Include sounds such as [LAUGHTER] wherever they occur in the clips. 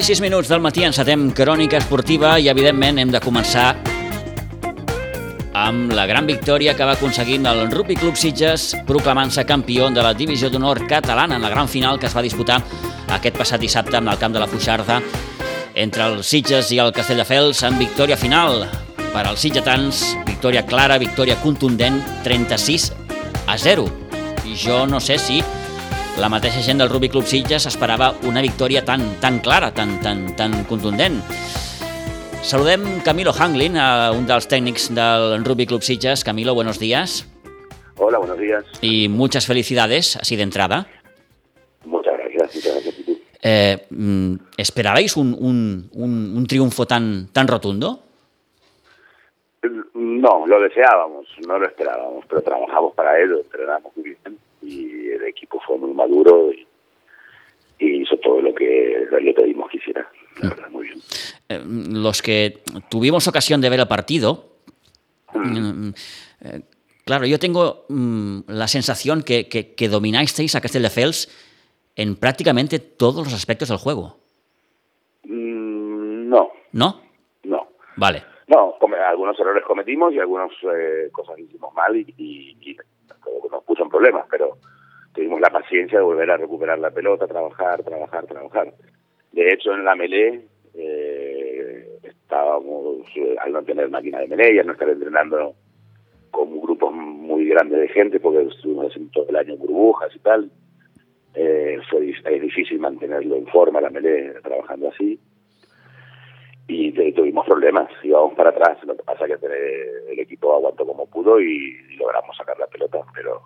i 6 minuts del matí encetem crònica esportiva i, evidentment, hem de començar amb la gran victòria que va aconseguint el Rugby Club Sitges, proclamant-se campió de la Divisió d'Honor catalana en la gran final que es va disputar aquest passat dissabte amb el camp de la Fuixarda entre els Sitges i el Castelldefels en victòria final. Per als sitgetans, victòria clara, victòria contundent, 36 a 0. I jo no sé si la mateixa gent del Rugby Club Sitges esperava una victòria tan, tan clara, tan, tan, tan contundent. Saludem Camilo Hanglin, un dels técnicos del Rugby Club Sitges. Camilo, buenos días. Hola, buenos días. Y muchas felicidades, así de entrada. Muchas gracias, gracias. Eh, mm, ¿Esperabais un, un, un, un, triunfo tan, tan rotundo? No, lo deseábamos, no lo esperábamos, pero trabajamos para ello, entrenamos muy bien y el equipo fue muy maduro y, y hizo todo lo que le pedimos que hiciera. La verdad, muy bien. Eh, los que tuvimos ocasión de ver el partido, mm. Mm, eh, claro, yo tengo mm, la sensación que, que, que dominasteis a Castelldefels en prácticamente todos los aspectos del juego. no. ¿No? No. Vale. No, algunos errores cometimos y algunas eh, cosas hicimos mal y, y, y, nos puso en problemas, pero tuvimos la paciencia de volver a recuperar la pelota, trabajar, trabajar, trabajar. De hecho, en la melee eh, estábamos, eh, al no tener máquina de melee y al no estar entrenando con grupos muy grandes de gente, porque estuvimos haciendo todo el año burbujas y tal, eh, fue, es difícil mantenerlo en forma la melee trabajando así y tuvimos problemas, íbamos para atrás, lo que pasa es que el equipo aguantó como pudo y, logramos sacar la pelota, pero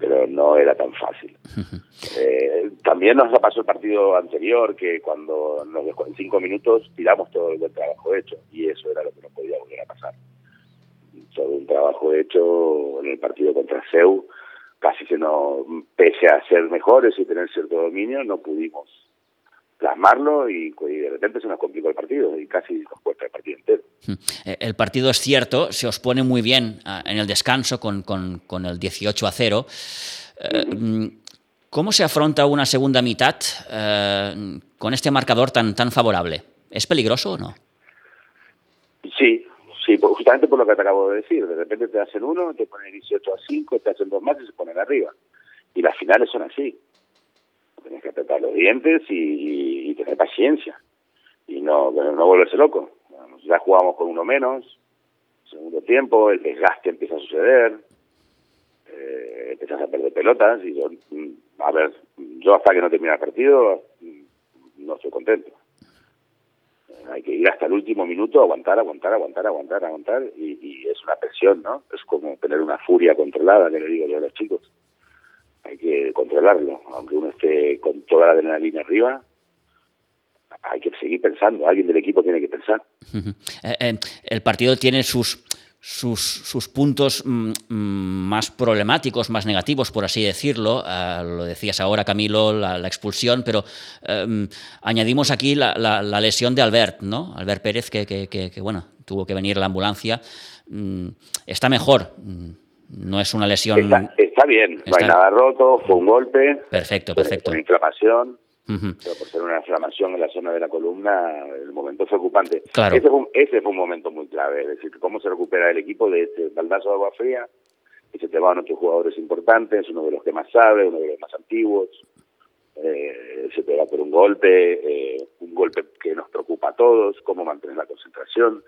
pero no era tan fácil. [LAUGHS] eh, también nos pasó el partido anterior, que cuando nos dejó en cinco minutos tiramos todo el buen trabajo hecho, y eso era lo que no podía volver a pasar. Todo un trabajo hecho en el partido contra Seu, casi se nos, pese a ser mejores y tener cierto dominio, no pudimos plasmarlo y, y, de repente se nos complicó el partido y casi nos cuesta el partido entero. Eh, el partido es cierto, se os pone muy bien uh, en el descanso con, con, con, el 18 a 0. Uh, uh -huh. ¿Cómo se afronta una segunda mitad eh, con este marcador tan, tan favorable? ¿Es peligroso o no? Sí, sí, justamente por lo que te acabo de decir. De repente te hacen uno, te ponen 18 a 5, te hacen dos más y se ponen arriba. Y las finales son así tenés que apretar los dientes y, tener paciencia y no, no volverse loco. Ya jugamos con uno menos, segundo tiempo, el desgaste empieza a suceder, eh, empiezas a perder pelotas y yo, a ver, yo hasta que no termine el partido no estoy contento. Hay que ir hasta el último minuto, aguantar, aguantar, aguantar, aguantar, aguantar y, y es una presión, ¿no? Es como tener una furia controlada, que le digo yo a los chicos hay que controlarlo, aunque uno esté con toda la adrenalina arriba, hay que seguir pensando, alguien del equipo tiene que pensar. eh, eh, el partido tiene sus, sus, sus puntos mmm, más problemáticos, más negativos, por así decirlo. Uh, lo decías ahora, Camilo, la, la expulsión, pero um, añadimos aquí la, la, la, lesión de Albert, ¿no? Albert Pérez, que, que, que, que bueno, tuvo que venir la ambulancia. Um, está mejor. No es una lesión. Está, bien, está... no hay nada roto, fue un golpe. Perfecto, perfecto. Una inflamación. Uh -huh. Pero por ser una inflamación en la zona de la columna, el momento fue ocupante. Claro. Ese, fue un, ese fue un momento muy clave, es decir, cómo se recupera el equipo de este baldazo de agua fría, y se te van otros jugadores importantes, uno de los que más sabe, uno de los más antiguos, eh, se te va por un golpe, eh, un golpe que nos preocupa a todos, cómo mantener la concentración,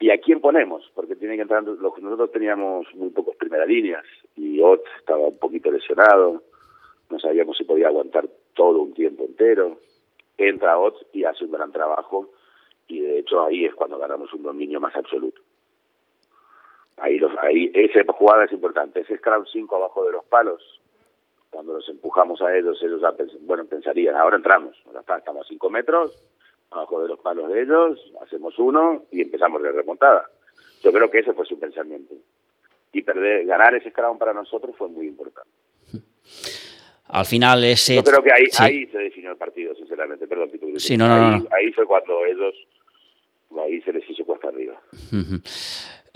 ¿Y a quién ponemos? Porque tienen que entrar, nosotros teníamos muy pocos primeras líneas y Ott estaba un poquito lesionado, no sabíamos si podía aguantar todo un tiempo entero. Entra Ott y hace un gran trabajo y de hecho ahí es cuando ganamos un dominio más absoluto. Ahí, los, ahí esa jugada es importante, ese scrum 5 abajo de los palos, cuando los empujamos a ellos, ellos ya pens bueno, pensarían, ahora entramos, ahora está, estamos a 5 metros, abajo de los palos de ellos, hacemos uno y empezamos de remontada. Yo creo que ese fue su pensamiento. Y perder, ganar ese scrum para nosotros fue muy importante. Al final ese... Yo creo que ahí, sí. ahí se definió el partido, sinceramente. Perdón, Tito, sí, no, no, ahí, no. ahí fue cuando ellos, ahí se les hizo cuesta arriba. Uh -huh.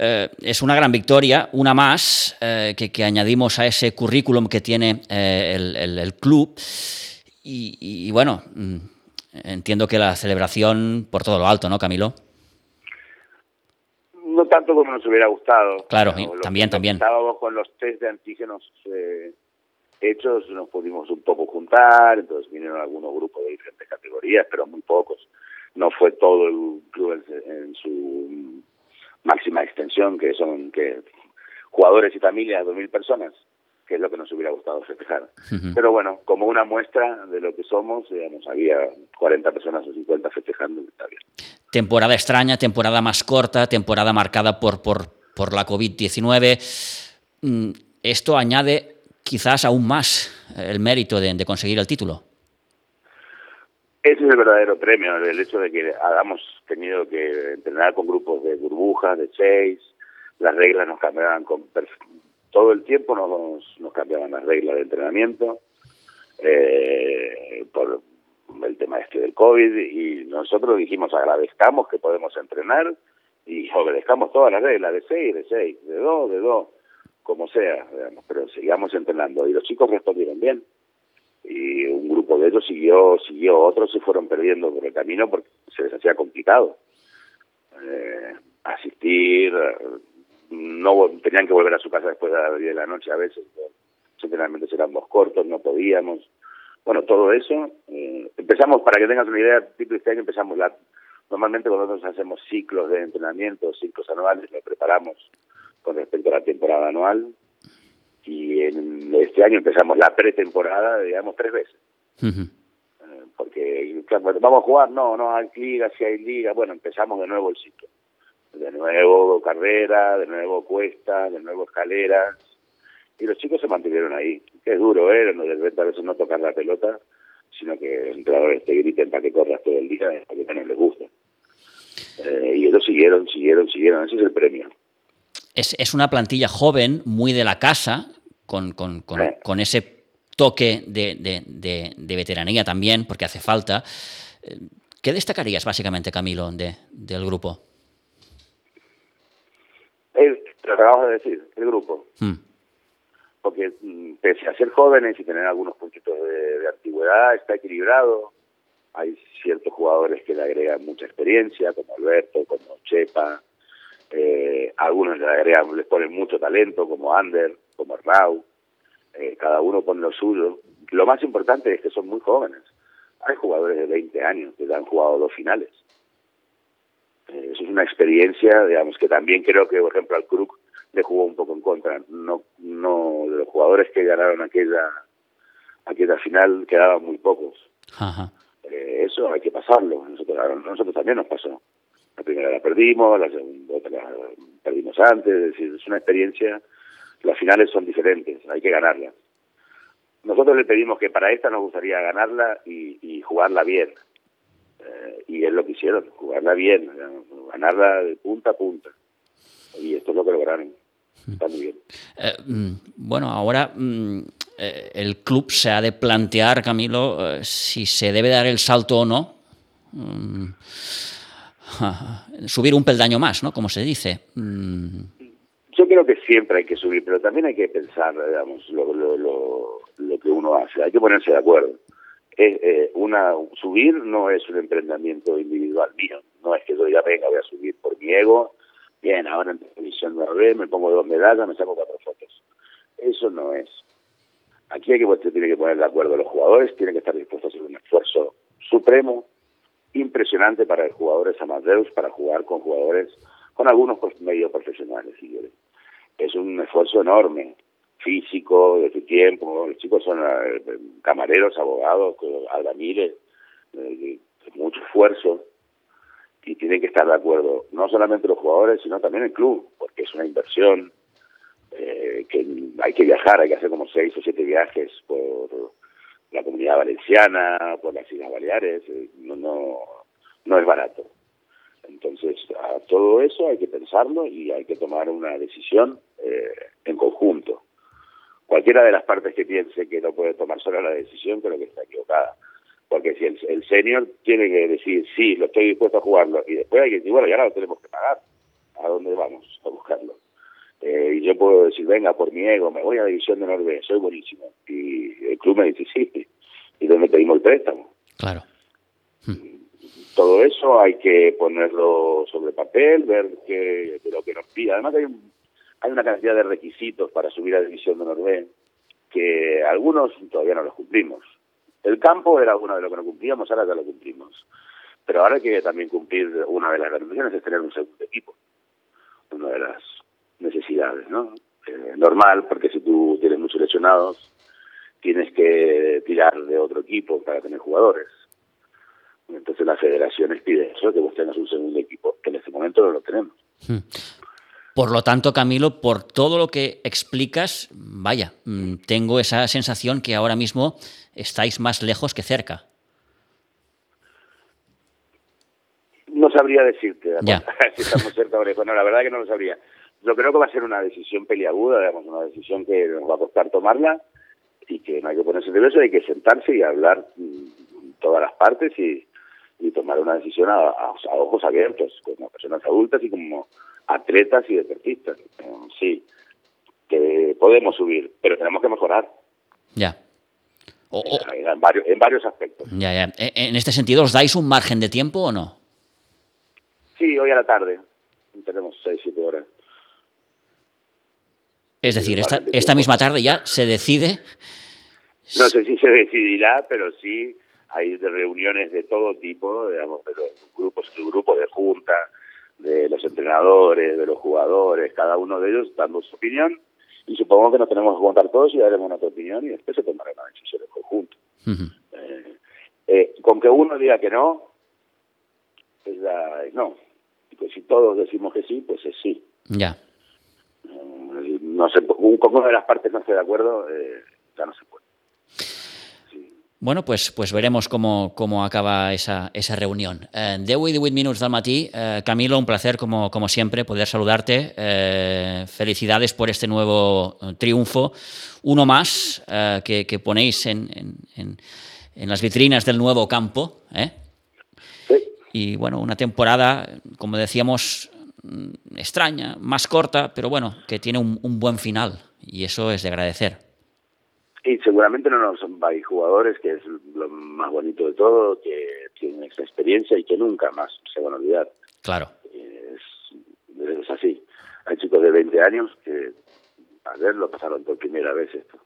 Eh, es una gran victoria, una más eh, que, que, añadimos a ese currículum que tiene eh, el, el, el, club. Y, y, bueno, entiendo que la celebración por todo lo alto, ¿no, Camilo? No tanto como nos hubiera gustado. Claro, también, también. Estábamos con los test de antígenos eh, hechos, nos pudimos un poco juntar, entonces vinieron algunos grupos de diferentes categorías, pero muy pocos. No fue todo el club en, su máxima extensión, que son que jugadores y familias, dos mil personas que es lo que nos hubiera gustado festejar. Pero bueno, como una muestra de lo que somos, digamos, había 40 personas o 50 festejando, está bien. Temporada extraña, temporada más corta, temporada marcada por, por, por la COVID-19. Mm, esto añade quizás aún más el mérito de, conseguir el título. Ese es el verdadero premio, el hecho de que hayamos tenido que entrenar con grupos de burbujas, de seis, las reglas nos cambiaban con todo el tiempo nos, nos cambiaban las reglas de entrenamiento eh, por el tema este del COVID y nosotros dijimos agradezcamos que podemos entrenar y obedezcamos todas las reglas de 6, de 6, de 2, de 2, como sea, pero sigamos entrenando. Y los chicos respondieron bien y un grupo de ellos siguió, siguió, otros se fueron perdiendo por el camino porque se les hacía complicado eh, asistir, no tenían que volver a su casa después de las 10 de la noche a veces, generalmente éramos cortos, no podíamos. Bueno, todo eso, eh, empezamos, para que tengas una idea, tipo este año empezamos la, normalmente cuando nosotros hacemos ciclos de entrenamiento, ciclos anuales, lo preparamos con respecto a la temporada anual, y en este año empezamos la pretemporada, digamos, tres veces. Eh, porque vamos a jugar, no, no hay liga, si hay liga, bueno, empezamos de nuevo el ciclo de nuevo carrera, de nuevo cuesta, de nuevo escaleras, y los chicos se mantuvieron ahí, que es duro, ¿eh? No, de repente a veces no tocar la pelota, sino que entrenadores te griten para que corras todo el día, porque no les gusta. Eh, y ellos siguieron, siguieron, siguieron, ese es el premio. Es, es una plantilla joven, muy de la casa, con, con, con, con ese toque de, de, de, de, veteranía también, porque hace falta. Eh, ¿Qué destacarías básicamente, Camilo, de, del grupo? lo acabas de decir, el grupo. Hmm. Porque mm, pese a ser jóvenes y tener algunos puntitos de, antigüedad, está equilibrado. Hay ciertos jugadores que le agregan mucha experiencia, como Alberto, como Chepa. Eh, algunos le agregan, les ponen mucho talento, como Ander, como Rau. Eh, cada uno pone lo suyo. Lo más importante es que son muy jóvenes. Hay jugadores de 20 años que han jugado dos finales. Eh, eso es una experiencia, digamos, que también creo que, por ejemplo, al Krug le jugó un poco en contra. No, no, de los jugadores que ganaron aquella, aquella final quedaban muy pocos. Eh, eso hay que pasarlo. Nosotros, nosotros también nos pasó. La primera la perdimos, la segunda la perdimos antes. Es decir, es una experiencia. Las finales son diferentes, hay que ganarlas. Nosotros le pedimos que para esta nos gustaría ganarla y, y jugarla bien. Eh, y es lo que hicieron, jugarla bien, ganarla de punta a punta. Y esto es lo que lograron. Está muy bien. Eh, mm, bueno, ahora mm, eh, el club se ha de plantear, Camilo, si se debe dar el salto o no. Mm, [LAUGHS] subir un peldaño más, ¿no? Como se dice. Yo creo que siempre hay que subir, pero también hay que pensar, digamos, lo, lo, lo, lo que uno hace. Hay que ponerse de acuerdo eh, una subir no es un emprendimiento individual mío, no es que yo diga, venga, voy a subir por mi ego, bien, ahora en televisión me ve, me pongo dos medallas, me saco cuatro fotos. Eso no es. Aquí hay que, usted tiene que poner de acuerdo los jugadores, tienen que estar dispuestos a hacer un esfuerzo supremo, impresionante para los jugadores amateurs, para jugar con jugadores, con algunos medio profesionales, si quieren. Es un esfuerzo enorme, físico de tu tiempo. Los chicos son eh, camareros, abogados, albañiles, eh, mucho esfuerzo y tienen que estar de acuerdo, no solamente los jugadores, sino también el club, porque es una inversión eh, que hay que viajar, hay que hacer como seis o siete viajes por la comunidad valenciana, por las Islas Baleares, no, no, no es barato. Entonces, a todo eso hay que pensarlo y hay que tomar una decisión en conjunto cualquiera de las partes que piense que no puede tomar sola la decisión, creo que está equivocada. Porque si el, el senior tiene que decir, sí, lo estoy dispuesto a jugarlo, y después hay que decir, bueno, ya lo tenemos que pagar. ¿A dónde vamos a buscarlo? Eh, y yo puedo decir, venga, por mi ego, me voy a la división de Noruega, soy buenísimo. Y el club me dice, sí, ¿y dónde pedimos el préstamo? Claro. todo eso hay que ponerlo sobre papel, ver que, de lo que nos pide. Además hay, hay una cantidad de requisitos para subir a División de Norvé que algunos todavía no los cumplimos. El campo era uno de los que no cumplíamos, ahora ya lo cumplimos. Pero ahora hay que también cumplir una de las condiciones es tener un segundo equipo. Una de las necesidades, ¿no? Eh, normal, porque si tú tienes muchos lesionados, tienes que tirar de otro equipo para tener jugadores. Entonces las federaciones piden eso, que vos tengas un segundo equipo, que en este momento no lo tenemos. Por lo tanto, Camilo, por todo lo que explicas, vaya, mm, tengo esa sensación que ahora mismo estáis más lejos que cerca. No sabría decirte [LAUGHS] si estamos cerca o lejos. No, la verdad que no lo sabría. Yo creo que va a ser una decisión peliaguda, digamos, una decisión que nos va a costar tomarla y que no hay que ponerse nervioso, hay que sentarse y hablar mm, todas las partes y, y tomar una decisión a, ojos abiertos, como personas adultas y como atletas y deportistas. Eh, sí, que podemos subir, pero tenemos que mejorar. Ya. En, varios, en varios aspectos. Ya, ya. E, en este sentido, ¿os dais un margen de tiempo o no? Sí, hoy a la tarde. Tenemos 6, 7 horas. Es decir, esta, esta misma tarde ya se decide. No sé si se decidirá, pero sí hay reuniones de todo tipo, digamos, pero grupos, grupos de junta, de los entrenadores, de los jugadores, cada uno de ellos dando su opinión y supongo que nos tenemos que contar todos y daremos nuestra opinión y después se tomará una decisión en conjunto. Eh, eh, con que uno diga que no, pues ya no. Y pues si todos decimos que sí, pues es sí. Ya. Eh, no sé, como una de las partes no esté de acuerdo, ya no se puede. Bueno, pues, pues veremos cómo, cómo acaba esa, esa reunión. Eh, 10 i 18 minuts del matí. Eh, Camilo, un placer, como, como siempre, poder saludarte. Eh, felicidades por este nuevo eh, triunfo. Uno más que, que, ponéis en, en, en, las vitrinas del nuevo campo. Sí. Y bueno, una temporada, como decíamos, extraña, más corta, pero bueno, que tiene un, un buen final. Y eso es de agradecer. Y seguramente no nos hay jugadores, que es lo más bonito de todo, que tienen esa experiencia y que nunca más se van a olvidar. Claro. Es, es así. Hay chicos de 20 años que a ver lo pasaron por primera vez esto.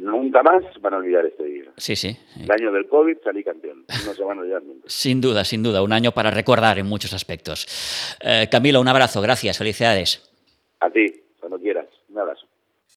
nunca más van a olvidar este día. Sí, sí. El año del COVID salí campeón. No se van a olvidar nunca. Sin duda, sin duda. Un año para recordar en muchos aspectos. Eh, Camilo, un abrazo. Gracias. Felicidades. A ti, cuando quieras. Un abrazo.